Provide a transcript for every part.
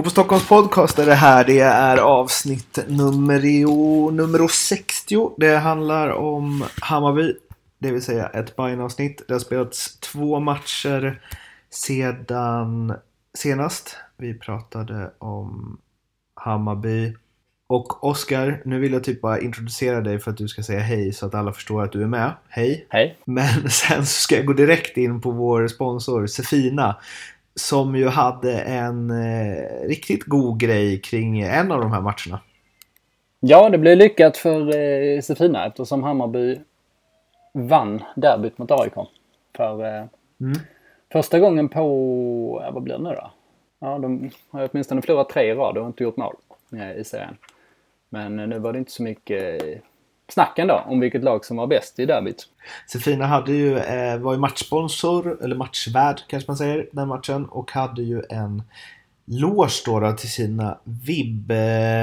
Fotboll Stockholms podcast är det här. Det är avsnitt nummer, nummer 60. Det handlar om Hammarby. Det vill säga ett Bayern-avsnitt. Det har spelats två matcher sedan senast. Vi pratade om Hammarby. Och Oskar, nu vill jag typ bara introducera dig för att du ska säga hej så att alla förstår att du är med. Hej! Hej! Men sen så ska jag gå direkt in på vår sponsor Sefina. Som ju hade en eh, riktigt god grej kring en av de här matcherna. Ja, det blev lyckat för eh, Sefina eftersom Hammarby vann derbyt mot AIK. För eh, mm. första gången på, ja, vad blir det nu då? Ja, de har åtminstone förlorat tre i rad och inte gjort mål eh, i serien. Men nu var det inte så mycket snack ändå om vilket lag som var bäst i derbyt. Sefina hade ju, eh, var ju matchsponsor, eller matchvärd kanske man säger, den matchen. Och hade ju en loge då, då till sina VIB-kunder.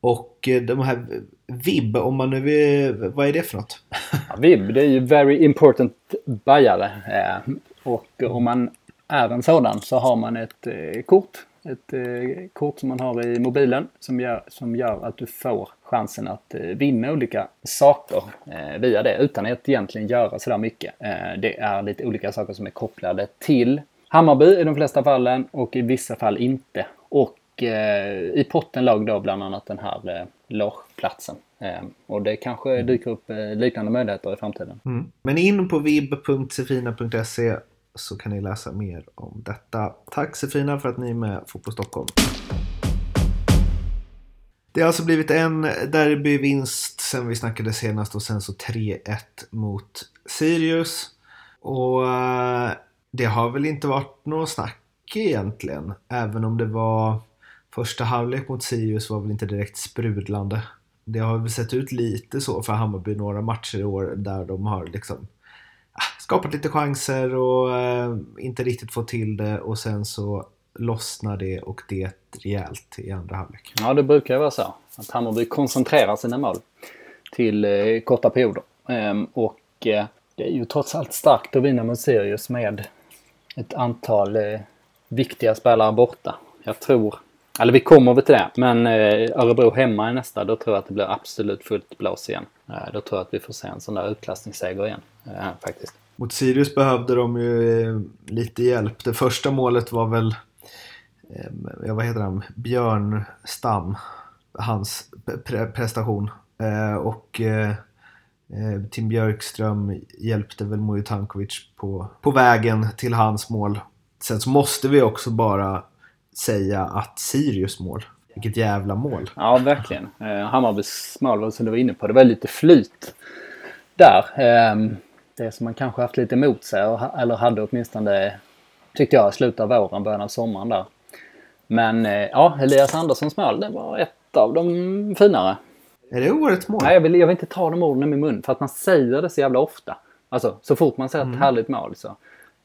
Och eh, de här VIB, om man nu vill, vad är det för något? Ja, VIB, det är ju Very Important Bajare. Eh, och om man är en sådan så har man ett kort ett eh, kort som man har i mobilen som gör, som gör att du får chansen att eh, vinna olika saker eh, via det utan att egentligen göra sådär mycket. Eh, det är lite olika saker som är kopplade till Hammarby i de flesta fallen och i vissa fall inte. Och eh, i potten låg då bland annat den här eh, logeplatsen. Eh, och det kanske dyker upp liknande möjligheter i framtiden. Mm. Men in på vib.sefina.se så kan ni läsa mer om detta. Tack Sefina för att ni är med Fotboll Stockholm. Det har alltså blivit en derbyvinst sen vi snackade senast och sen så 3-1 mot Sirius. Och eh, det har väl inte varit något snack egentligen. Även om det var första halvlek mot Sirius var väl inte direkt sprudlande. Det har väl sett ut lite så för Hammarby några matcher i år där de har liksom skapat lite chanser och eh, inte riktigt fått till det och sen så lossnar det och det rejält i andra halvlek. Ja, det brukar vara så. Att Hammarby koncentrerar sina mål till eh, korta perioder. Ehm, och eh, det är ju trots allt starkt att vinna mot Sirius med ett antal eh, viktiga spelare borta. Jag tror, eller vi kommer väl till det, men eh, Örebro hemma i nästa. Då tror jag att det blir absolut fullt blås igen. Då tror jag att vi får se en sån där utklassningsseger igen, eh, faktiskt. Mot Sirius behövde de ju eh, lite hjälp. Det första målet var väl, eh, ja, vad heter han, Björn Stam. Hans pre prestation. Och Tim Björkström hjälpte väl Mojutankovic på, på vägen till hans mål. Sen så måste vi också bara säga att Sirius mål vilket jävla mål. Ja, verkligen. Eh, Hammarbys mål som du var inne på. Det var lite flyt där. Eh, det som man kanske haft lite emot sig, eller hade åtminstone, tyckte jag, i slutet av våren, början av sommaren där. Men eh, ja, Elias Anderssons mål, det var ett av de finare. Är det årets mål? Nej, jag vill, jag vill inte ta de orden i min mun för att man säger det så jävla ofta. Alltså, så fort man säger mm. ett härligt mål så.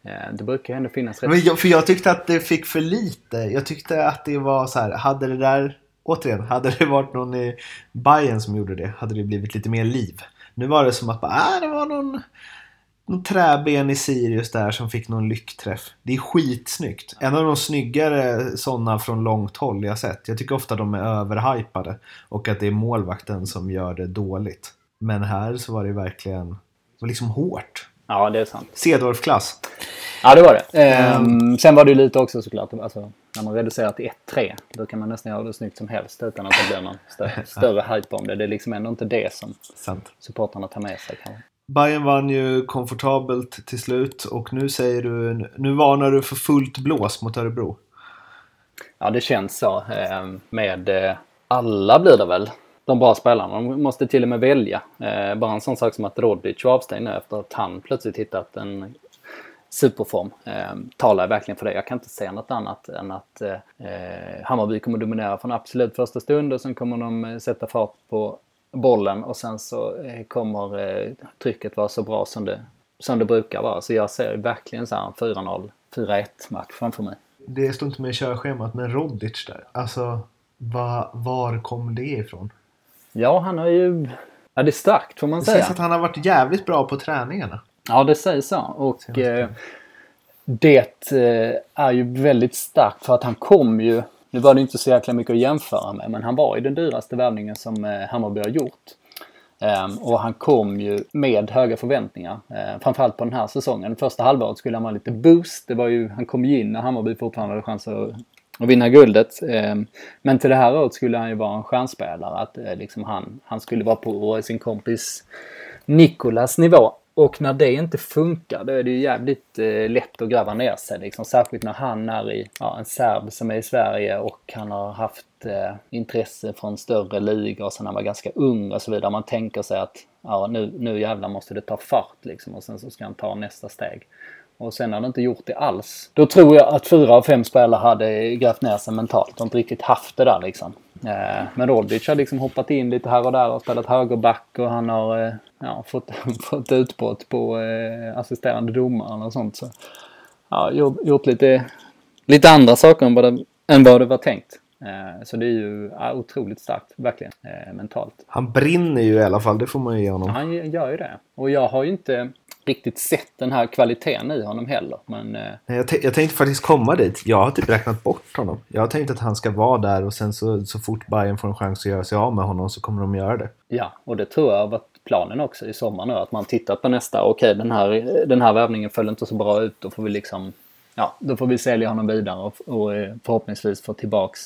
Eh, det brukar ju ändå finnas rätt... Men jag, för jag tyckte att det fick för lite. Jag tyckte att det var så här, hade det där, återigen, hade det varit någon i Bayern som gjorde det, hade det blivit lite mer liv. Nu var det som att bara, äh, det var någon någon träben i Sirius där som fick någon lyckträff. Det är skitsnyggt. En av de snyggare sådana från långt håll jag sett. Jag tycker ofta de är överhypade och att det är målvakten som gör det dåligt. Men här så var det verkligen det var liksom hårt. Ja, det är sant. Cedorf-klass. Ja, det var det. Ehm, sen var det lite också såklart, alltså, när man reducerar till 1-3, då kan man nästan göra det snyggt som helst utan att det blir någon större, större hype om det. Det är liksom ändå inte det som Sant. supportrarna tar med sig. Kanske. Bayern vann ju komfortabelt till slut och nu säger du, nu varnar du för fullt blås mot Örebro. Ja, det känns så. Eh, med eh, alla blir det väl. De bra spelarna. De måste till och med välja. Eh, bara en sån sak som att Rodic var avstängd nu efter att han plötsligt hittat en superform. Eh, talar verkligen för det. Jag kan inte säga något annat än att eh, Hammarby kommer dominera från absolut första stund och sen kommer de sätta fart på bollen och sen så eh, kommer eh, trycket vara så bra som det, som det brukar vara. Så jag ser verkligen så här 4-0, 4-1 match framför mig. Det står inte med i körschemat, men Rodic där. Alltså, va, var kom det ifrån? Ja, han har ju... Ja, det är starkt får man det säga. Det sägs att han har varit jävligt bra på träningarna. Ja, det sägs så. Och eh, det eh, är ju väldigt starkt för att han kom ju, nu var det inte så jäkla mycket att jämföra med, men han var ju den dyraste värvningen som eh, Hammarby har gjort. Um, och han kom ju med höga förväntningar. Uh, framförallt på den här säsongen. Första halvåret skulle han ha lite boost. Det var ju, han kom ju in när Hammarby fortfarande hade chans att, att vinna guldet. Um, men till det här året skulle han ju vara en stjärnspelare. Att uh, liksom han, han skulle vara på sin kompis Nikolas nivå. Och när det inte funkar då är det ju jävligt eh, lätt att gräva ner sig. Liksom. Särskilt när han är i, ja, en serb som är i Sverige och han har haft eh, intresse från större ligor sen han var ganska ung och så vidare. Man tänker sig att ja, nu, nu jävlar måste det ta fart liksom och sen så ska han ta nästa steg. Och sen har det inte gjort det alls. Då tror jag att fyra av fem spelare hade grävt ner sig mentalt och inte riktigt haft det där liksom. Eh, men Roldic har liksom hoppat in lite här och där och spelat högerback och han har eh, ja, fått, fått utbrott på eh, assisterande domaren och sånt. Så, ja, gjort, gjort lite, lite andra saker än vad det, än vad det var tänkt. Eh, så det är ju otroligt starkt, verkligen, eh, mentalt. Han brinner ju i alla fall, det får man ju ge honom. Han gör ju det. Och jag har ju inte riktigt sett den här kvaliteten i honom heller. Men, eh... jag, jag tänkte faktiskt komma dit. Jag har typ räknat bort honom. Jag har tänkt att han ska vara där och sen så, så fort Bayern får en chans att göra sig av med honom så kommer de göra det. Ja, och det tror jag har varit planen också i sommar nu. Att man tittar på nästa. Okej, den här, den här värvningen föll inte så bra ut. Då får vi liksom... Ja, då får vi sälja honom vidare och, och förhoppningsvis få tillbaks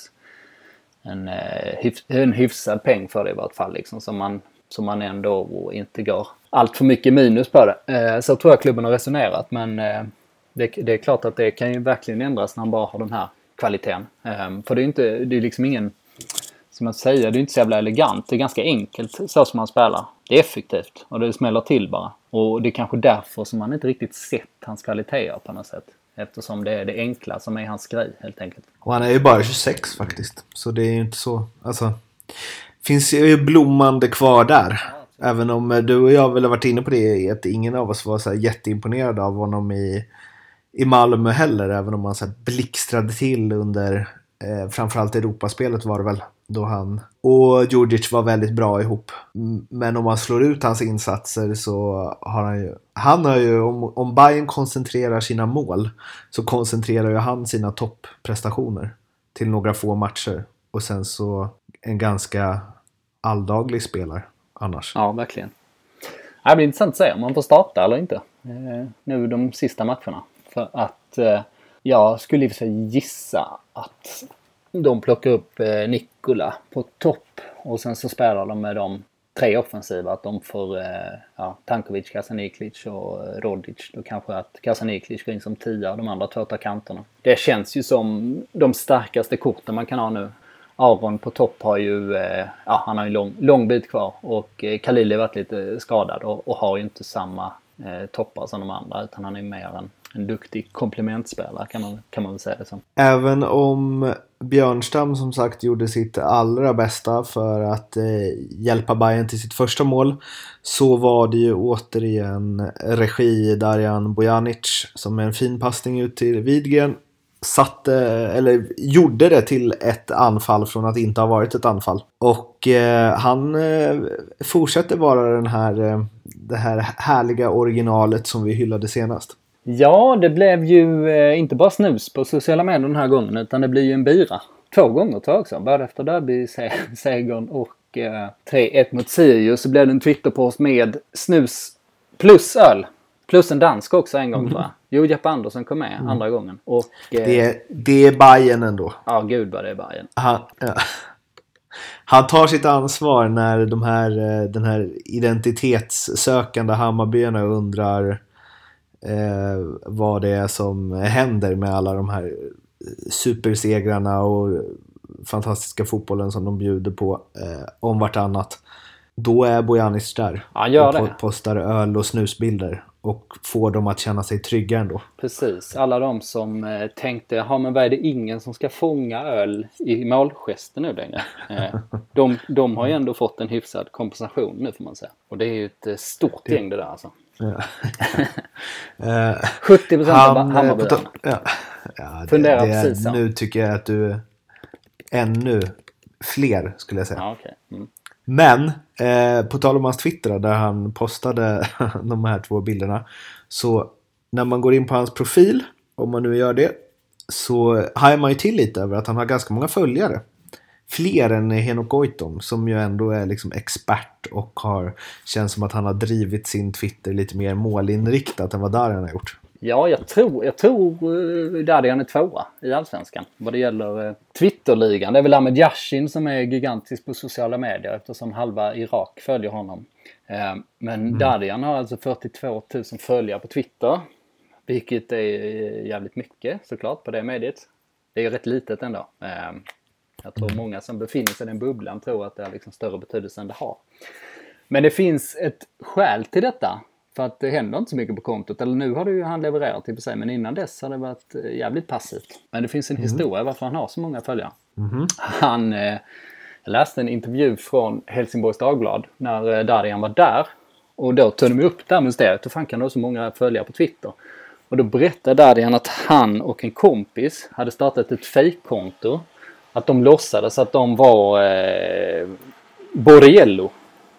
en, eh, en hyfsad peng för det i vart fall. Liksom, som man så man ändå inte går allt för mycket minus på det. Eh, så tror jag klubben har resonerat men eh, det, det, är klart att det kan ju verkligen ändras när man bara har den här kvaliteten. Eh, för det är inte, det är liksom ingen, som jag säger, det är inte så jävla elegant. Det är ganska enkelt så som man spelar. Det är effektivt och det smäller till bara. Och det är kanske därför som man inte riktigt sett hans kvaliteter på något sätt. Eftersom det är det enkla som är hans grej helt enkelt. Och han är ju bara 26 faktiskt. Så det är ju inte så, alltså finns ju blommande kvar där. Även om eh, du och jag väl har varit inne på det att ingen av oss var så här jätteimponerad av honom i, i Malmö heller. Även om han så här blixtrade till under eh, framförallt Europaspelet var det väl. Då han och Djurdjic var väldigt bra ihop. Men om man slår ut hans insatser så har han ju... Han har ju, om, om Bayern koncentrerar sina mål så koncentrerar ju han sina topprestationer till några få matcher. Och sen så en ganska alldaglig spelare annars. Ja, verkligen. Det blir intressant att se om han får starta eller inte eh, nu de sista matcherna. För att eh, jag skulle i och för sig gissa att de plockar upp eh, Nikola på topp och sen så spelar de med de tre offensiva. Att de får eh, ja, Tankovic, Kasaniklic och eh, Rodic. Då kanske att Kasaniklic går in som tia och de andra två tar kanterna. Det känns ju som de starkaste korten man kan ha nu. Aron på topp har ju, ja han har en lång, lång bit kvar och Khalili har varit lite skadad och, och har ju inte samma eh, toppar som de andra utan han är mer en, en duktig komplementspelare kan man, kan man väl säga det som. Även om Björnstam som sagt gjorde sitt allra bästa för att eh, hjälpa Bayern till sitt första mål så var det ju återigen regi Darjan Bojanic som med en fin passning ut till Widgren satte, eller gjorde det till ett anfall från att inte ha varit ett anfall. Och eh, han eh, fortsätter vara den här, eh, det här härliga originalet som vi hyllade senast. Ja, det blev ju eh, inte bara snus på sociala medier den här gången utan det blir ju en bira. Två gånger tror jag också. Både efter derbysegern och eh, 3-1 mot Sirius så blev det en Twitterpost med snus plus öl. Plus en dansk också en gång mm. tror jag. Jo, Jeppe Andersson kom med mm. andra gången. Och, eh, det, det är Bayern ändå. Ja, gud vad det är Bayern. Han, ja. Han tar sitt ansvar när de här, eh, den här identitetssökande Hammarbyarna undrar eh, vad det är som händer med alla de här supersegrarna och fantastiska fotbollen som de bjuder på eh, om vartannat. Då är Bojanic där. Han gör och det. postar öl och snusbilder och får dem att känna sig trygga ändå. Precis, alla de som eh, tänkte, ja men vad är det ingen som ska fånga öl i målgesten nu längre? Eh, de, de har ju ändå fått en hyfsad kompensation nu får man säga. Och det är ju ett eh, stort det... gäng det där alltså. Ja. 70 procent av eh, Hammarbyarna. Ja, ja, det, Funderar det, precis så. Nu tycker jag att du ännu fler skulle jag säga. Ja, okay. mm. Men eh, på tal om hans Twitter där han postade de här två bilderna. Så när man går in på hans profil om man nu gör det, så hajar man ju till lite över att han har ganska många följare. Fler än Henok Goitom som ju ändå är liksom expert och har känns som att han har drivit sin Twitter lite mer målinriktat än vad Darian har gjort. Ja, jag tror, jag tror uh, Dadian är tvåa i Allsvenskan vad det gäller uh, Twitterligan. Det är väl Ahmed Yashin som är gigantisk på sociala medier eftersom halva Irak följer honom. Uh, men mm. Dadian har alltså 42 000 följare på Twitter. Vilket är jävligt mycket såklart på det mediet. Det är ju rätt litet ändå. Jag tror många som befinner sig i den bubblan tror att det har liksom större betydelse än det har. Men det finns ett skäl till detta. För att det händer inte så mycket på kontot. Eller nu har det ju han levererat i och för sig, men innan dess har det varit eh, jävligt passivt. Men det finns en mm. historia varför han har så många följare. Mm. Han, eh, jag läste en intervju från Helsingborgs Dagblad när eh, Darian var där. Och då tog de upp det här mysteriet. Hur fan kan du ha så många följare på Twitter? Och då berättade Darian att han och en kompis hade startat ett fejkkonto. Att de låtsades att de var eh, Borriello.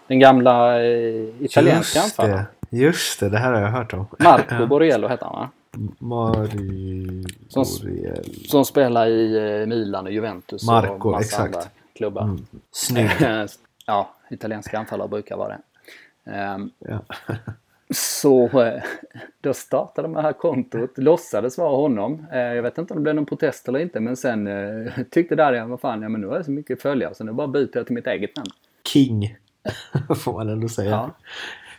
Den gamla eh, italienska anfallaren. Just det, det här har jag hört om. Marco Borriello heter han va? Mari som, som spelar i eh, Milan och Juventus Marco, och massa exakt. andra klubbar. Mm. Snygg. ja, italienska anfallare brukar vara det. Um, ja. så eh, då startade de det här kontot, låtsades vara honom. Eh, jag vet inte om det blev någon protest eller inte men sen tyckte Darjan, vad fan, ja men nu har jag så mycket följare så nu bara byter jag till mitt eget namn. King, får man ändå säga. Ja.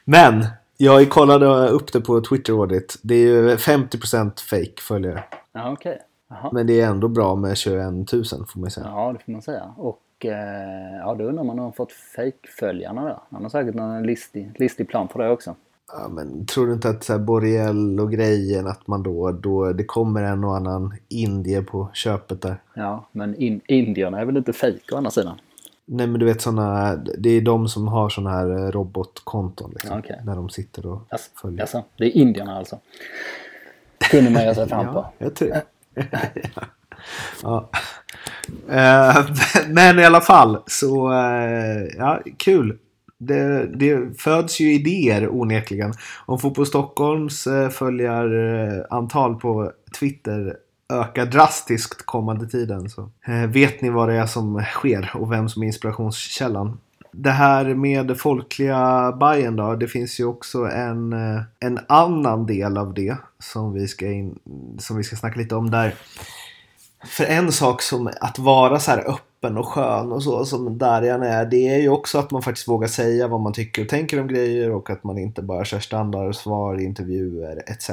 Men jag kollade upp det på Twitter Audit. Det är ju 50% fake följare. Ja, okej. Okay. Men det är ändå bra med 21 000 får man säga. Ja, det får man säga. Och eh, ja, då undrar man om man har fått fake-följarna där. Han har säkert någon listig, listig plan för det också. Ja, men tror du inte att så här Borrell och grejen att man då, då det kommer en och annan indier på köpet där? Ja, men in, indierna är väl inte fake å andra sidan? Nej men du vet sådana, det är de som har sådana här eh, robotkonton. Liksom, okay. När de sitter och alltså, följer. Alltså, det är indierna alltså? Kunde man göra sig fram på. ja, jag tror ja. Uh, men i alla fall så, uh, ja kul. Det, det, föds ju idéer onekligen. Om Fotboll Stockholms eh, följarantal eh, på Twitter ökar drastiskt kommande tiden. Så eh, vet ni vad det är som sker och vem som är inspirationskällan. Det här med folkliga Bajen då, det finns ju också en, en annan del av det som vi, ska in, som vi ska snacka lite om där. För en sak som att vara så här öppen och skön och så som Darjan är, det är ju också att man faktiskt vågar säga vad man tycker och tänker om grejer och att man inte bara kör standardsvar i intervjuer etc.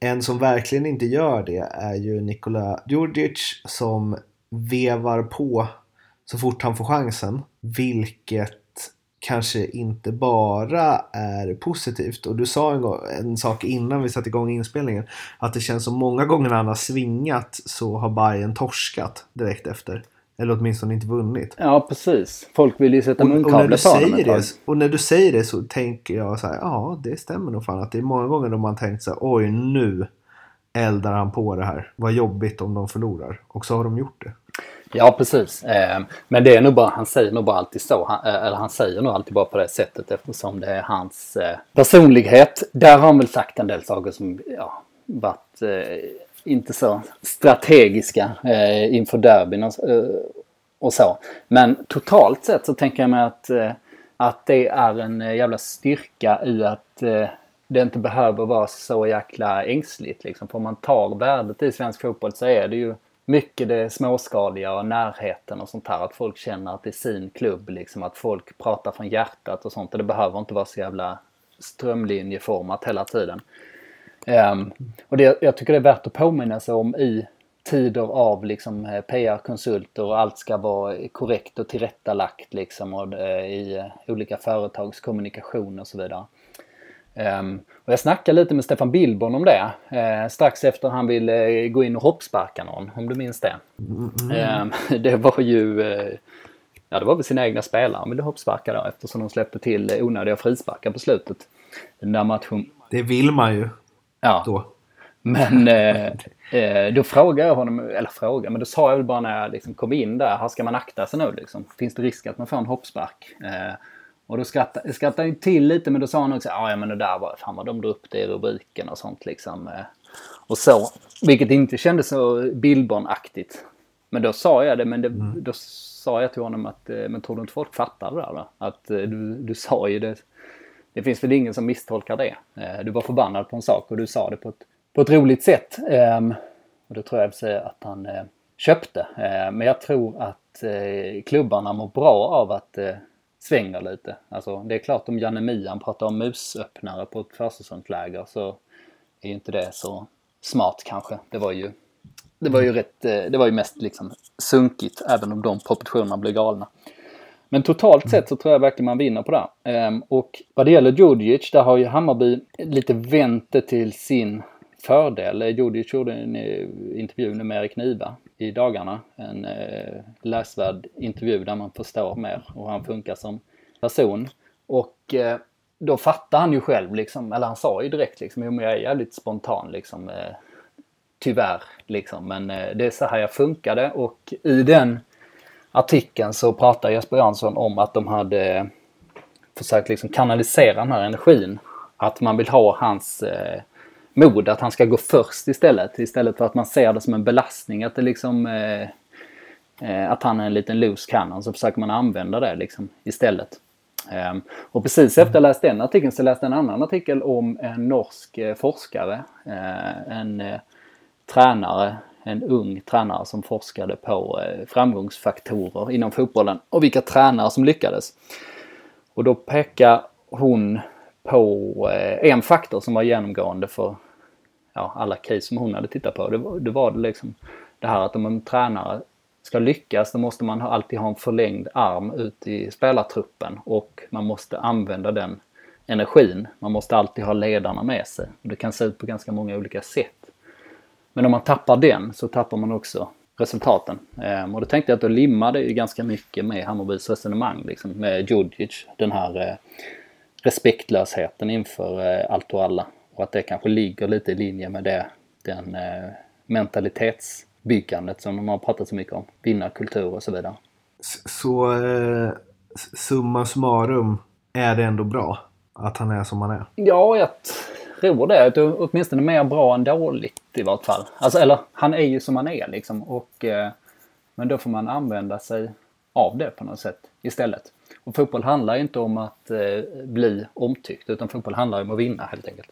En som verkligen inte gör det är ju Nikola Djurdjic som vevar på så fort han får chansen. Vilket kanske inte bara är positivt. Och du sa en, gång, en sak innan vi satte igång inspelningen. Att det känns som många gånger när han har svingat så har Bayern torskat direkt efter. Eller åtminstone inte vunnit. Ja, precis. Folk vill ju sätta munkavle på honom det, Och när du säger det så tänker jag så här, ja det stämmer nog fan. Att det är många gånger då man tänkt så här, oj nu eldar han på det här. Vad jobbigt om de förlorar. Och så har de gjort det. Ja, precis. Eh, men det är nog bara, han säger nog bara alltid så. Han, eh, eller han säger nog alltid bara på det sättet eftersom det är hans eh, personlighet. Där har han väl sagt en del saker som ja, varit inte så strategiska eh, inför derbyn och, eh, och så. Men totalt sett så tänker jag mig att, eh, att det är en jävla styrka i att det inte behöver vara så jäkla ängsligt. Liksom. För om man tar värdet i svensk fotboll så är det ju mycket det småskaliga och närheten och sånt här. Att folk känner att det är sin klubb. Liksom. Att folk pratar från hjärtat och sånt. Och det behöver inte vara så jävla strömlinjeformat hela tiden. Um, och det, jag tycker det är värt att påminna sig om i tider av liksom eh, PR-konsulter och allt ska vara korrekt och tillrättalagt liksom och, uh, i uh, olika företags kommunikation och så vidare. Um, och jag snackade lite med Stefan Billborn om det. Uh, strax efter han ville gå in och hoppsparka någon, om du minns det. Mm. Um, det var ju... Uh, ja, det var väl sina egna spelare han ville hoppsparka då eftersom de släppte till onödiga frisparkar på slutet. Den där matchen. Det vill man ju. Ja. Då. Men uh, då frågade jag honom, eller frågade, men då sa jag väl bara när jag liksom kom in där, här ska man akta sig nu liksom. Finns det risk att man får en hoppspark? Och då skrattade, skrattade han till lite men då sa han också ja men det där var, fan vad de drog upp det i rubriken och sånt liksom. Eh. och så. Vilket inte kändes så Billborn-aktigt. Men då sa jag det, men det, mm. då sa jag till honom att, eh, men tror du inte folk fattar det där? Då? Att eh, du, du sa ju det. Det finns väl ingen som misstolkar det. Eh, du var förbannad på en sak och du sa det på ett, på ett roligt sätt. Ehm, och det tror jag sig att han eh, köpte. Eh, men jag tror att klubbarna mår bra av att svänger lite. Alltså det är klart om Janne Mian pratar om musöppnare på ett försäsongsläger så är ju inte det så smart kanske. Det var ju, det var ju rätt, det var ju mest liksom sunkigt även om de proportionerna blev galna. Men totalt sett så tror jag verkligen man vinner på det. Ehm, och vad det gäller Djurdjic, där har ju Hammarby lite vänt det till sin fördel. Djurdjic gjorde en eh, intervju med Erik Niva i dagarna. En eh, läsvärd intervju där man förstår mer och han funkar som person. Och eh, då fattar han ju själv liksom, eller han sa ju direkt liksom, jo men jag är jävligt spontan liksom. Eh, tyvärr liksom, men eh, det är så här jag funkade och i den artikeln så pratar Jesper Jansson om att de hade försökt liksom kanalisera den här energin. Att man vill ha hans eh, mod att han ska gå först istället. Istället för att man ser det som en belastning. Att det liksom eh, eh att han är en liten loose cannon så försöker man använda det liksom istället. Eh, och precis efter jag läste den artikeln så läste jag en annan artikel om en norsk eh, forskare. Eh, en eh, tränare, en ung tränare som forskade på eh, framgångsfaktorer inom fotbollen och vilka tränare som lyckades. Och då pekar hon på eh, en faktor som var genomgående för ja, alla case som hon hade tittat på. Det var det, var liksom det här att om en tränare ska lyckas då måste man alltid ha en förlängd arm ut i spelartruppen och man måste använda den energin. Man måste alltid ha ledarna med sig. Och det kan se ut på ganska många olika sätt. Men om man tappar den så tappar man också resultaten. Ehm, och då tänkte jag att då limmade ju ganska mycket med Hammarbys resonemang liksom, med Djurdjic. Den här eh, respektlösheten inför eh, allt och alla. Och att det kanske ligger lite i linje med det, den eh, mentalitetsbyggandet som de har pratat så mycket om. Vinnarkultur och så vidare. Så summa summarum är det ändå bra att han är som han är? Ja, jag tror det. Att åtminstone mer bra än dåligt i vart fall. Alltså, eller han är ju som han är liksom. Och, eh, men då får man använda sig av det på något sätt istället. Och fotboll handlar inte om att eh, bli omtyckt utan fotboll handlar om att vinna helt enkelt.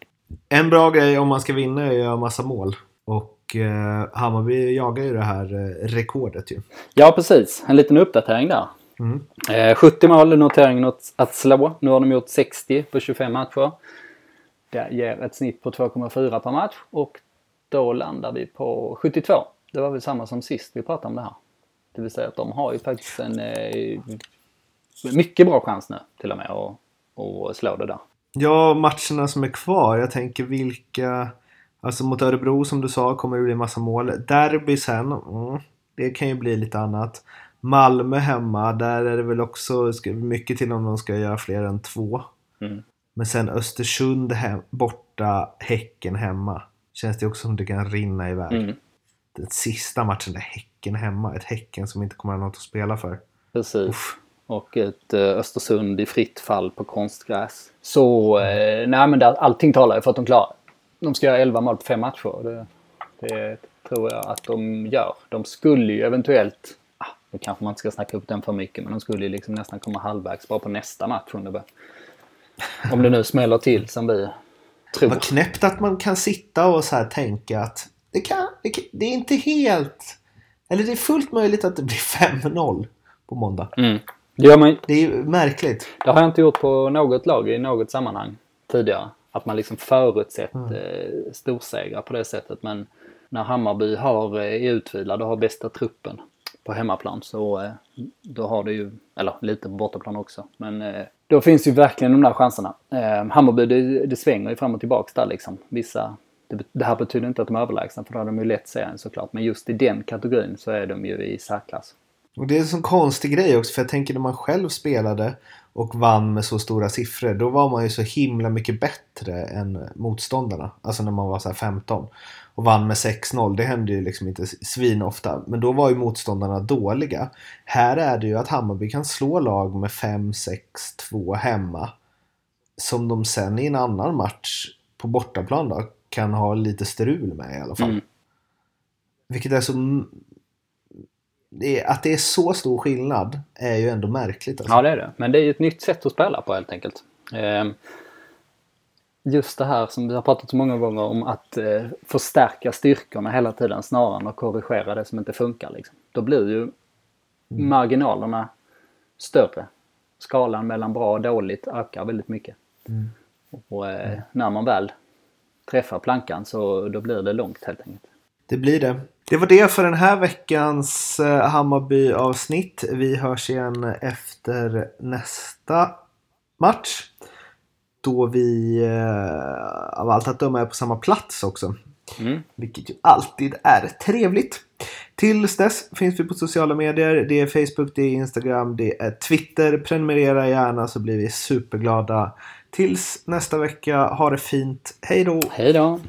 En bra grej om man ska vinna är att göra massa mål. Och eh, Hammarby jagar ju det här eh, rekordet ju. Ja precis, en liten uppdatering där. Mm. Eh, 70 mål är noteringen att slå. Nu har de gjort 60 på 25 matcher. Det ger ett snitt på 2,4 per match och då landar vi på 72. Det var väl samma som sist vi pratade om det här. Det vill säga att de har ju faktiskt en eh, mycket bra chans nu till och med att, att slå det där. Ja, matcherna som är kvar. Jag tänker vilka... Alltså mot Örebro som du sa kommer det bli massa mål. Derby sen. Mm, det kan ju bli lite annat. Malmö hemma. Där är det väl också mycket till om de ska göra fler än två. Mm. Men sen Östersund hem, borta. Häcken hemma. Känns det också som det kan rinna iväg. Mm. Den sista matchen där Häcken hemma. Ett Häcken som inte kommer att ha något att spela för. Precis. Uff och ett eh, Östersund i fritt fall på konstgräs. Så eh, nej men det, allting talar ju för att de klarar De ska göra 11 mål på fem matcher. Det, det tror jag att de gör. De skulle ju eventuellt, ah, nu kanske man inte ska snacka upp den för mycket, men de skulle ju liksom nästan komma halvvägs bara på nästa match om det, om det nu smäller till som vi tror. Vad knäppt att man kan sitta och så här tänka att det, kan, det, det är inte helt... Eller det är fullt möjligt att det blir 5-0 på måndag. Mm. Det, gör man, det är ju märkligt. Det har jag inte gjort på något lag i något sammanhang tidigare. Att man liksom förutsett mm. eh, storsegrar på det sättet. Men när Hammarby har, eh, är utvilade och har bästa truppen på hemmaplan så eh, då har du ju, eller lite på bortaplan också. Men eh, då finns ju verkligen de där chanserna. Eh, Hammarby det, det svänger ju fram och tillbaks där liksom. Vissa, det, det här betyder inte att de är överlägsna för då har de ju lätt serien såklart. Men just i den kategorin så är de ju i särklass. Och det är en sån konstig grej också för jag tänker när man själv spelade och vann med så stora siffror då var man ju så himla mycket bättre än motståndarna. Alltså när man var så här 15 och vann med 6-0. Det hände ju liksom inte svin ofta. Men då var ju motståndarna dåliga. Här är det ju att Hammarby kan slå lag med 5-6-2 hemma. Som de sen i en annan match på bortaplan då kan ha lite strul med i alla fall. Mm. Vilket är så... Att det är så stor skillnad är ju ändå märkligt. Alltså. Ja, det är det. Men det är ju ett nytt sätt att spela på helt enkelt. Ehm, Just det här som vi har pratat så många gånger om att eh, förstärka styrkorna hela tiden snarare än att korrigera det som inte funkar. Liksom. Då blir ju marginalerna större. Skalan mellan bra och dåligt ökar väldigt mycket. Och eh, när man väl träffar plankan så då blir det långt helt enkelt. Det blir det. Det var det för den här veckans eh, Hammarby-avsnitt. Vi hörs igen efter nästa match. Då vi eh, av allt att döma är på samma plats också. Mm. Vilket ju alltid är trevligt. Tills dess finns vi på sociala medier. Det är Facebook, det är Instagram, det är Twitter. Prenumerera gärna så blir vi superglada. Tills nästa vecka, ha det fint. Hej då! Hej då!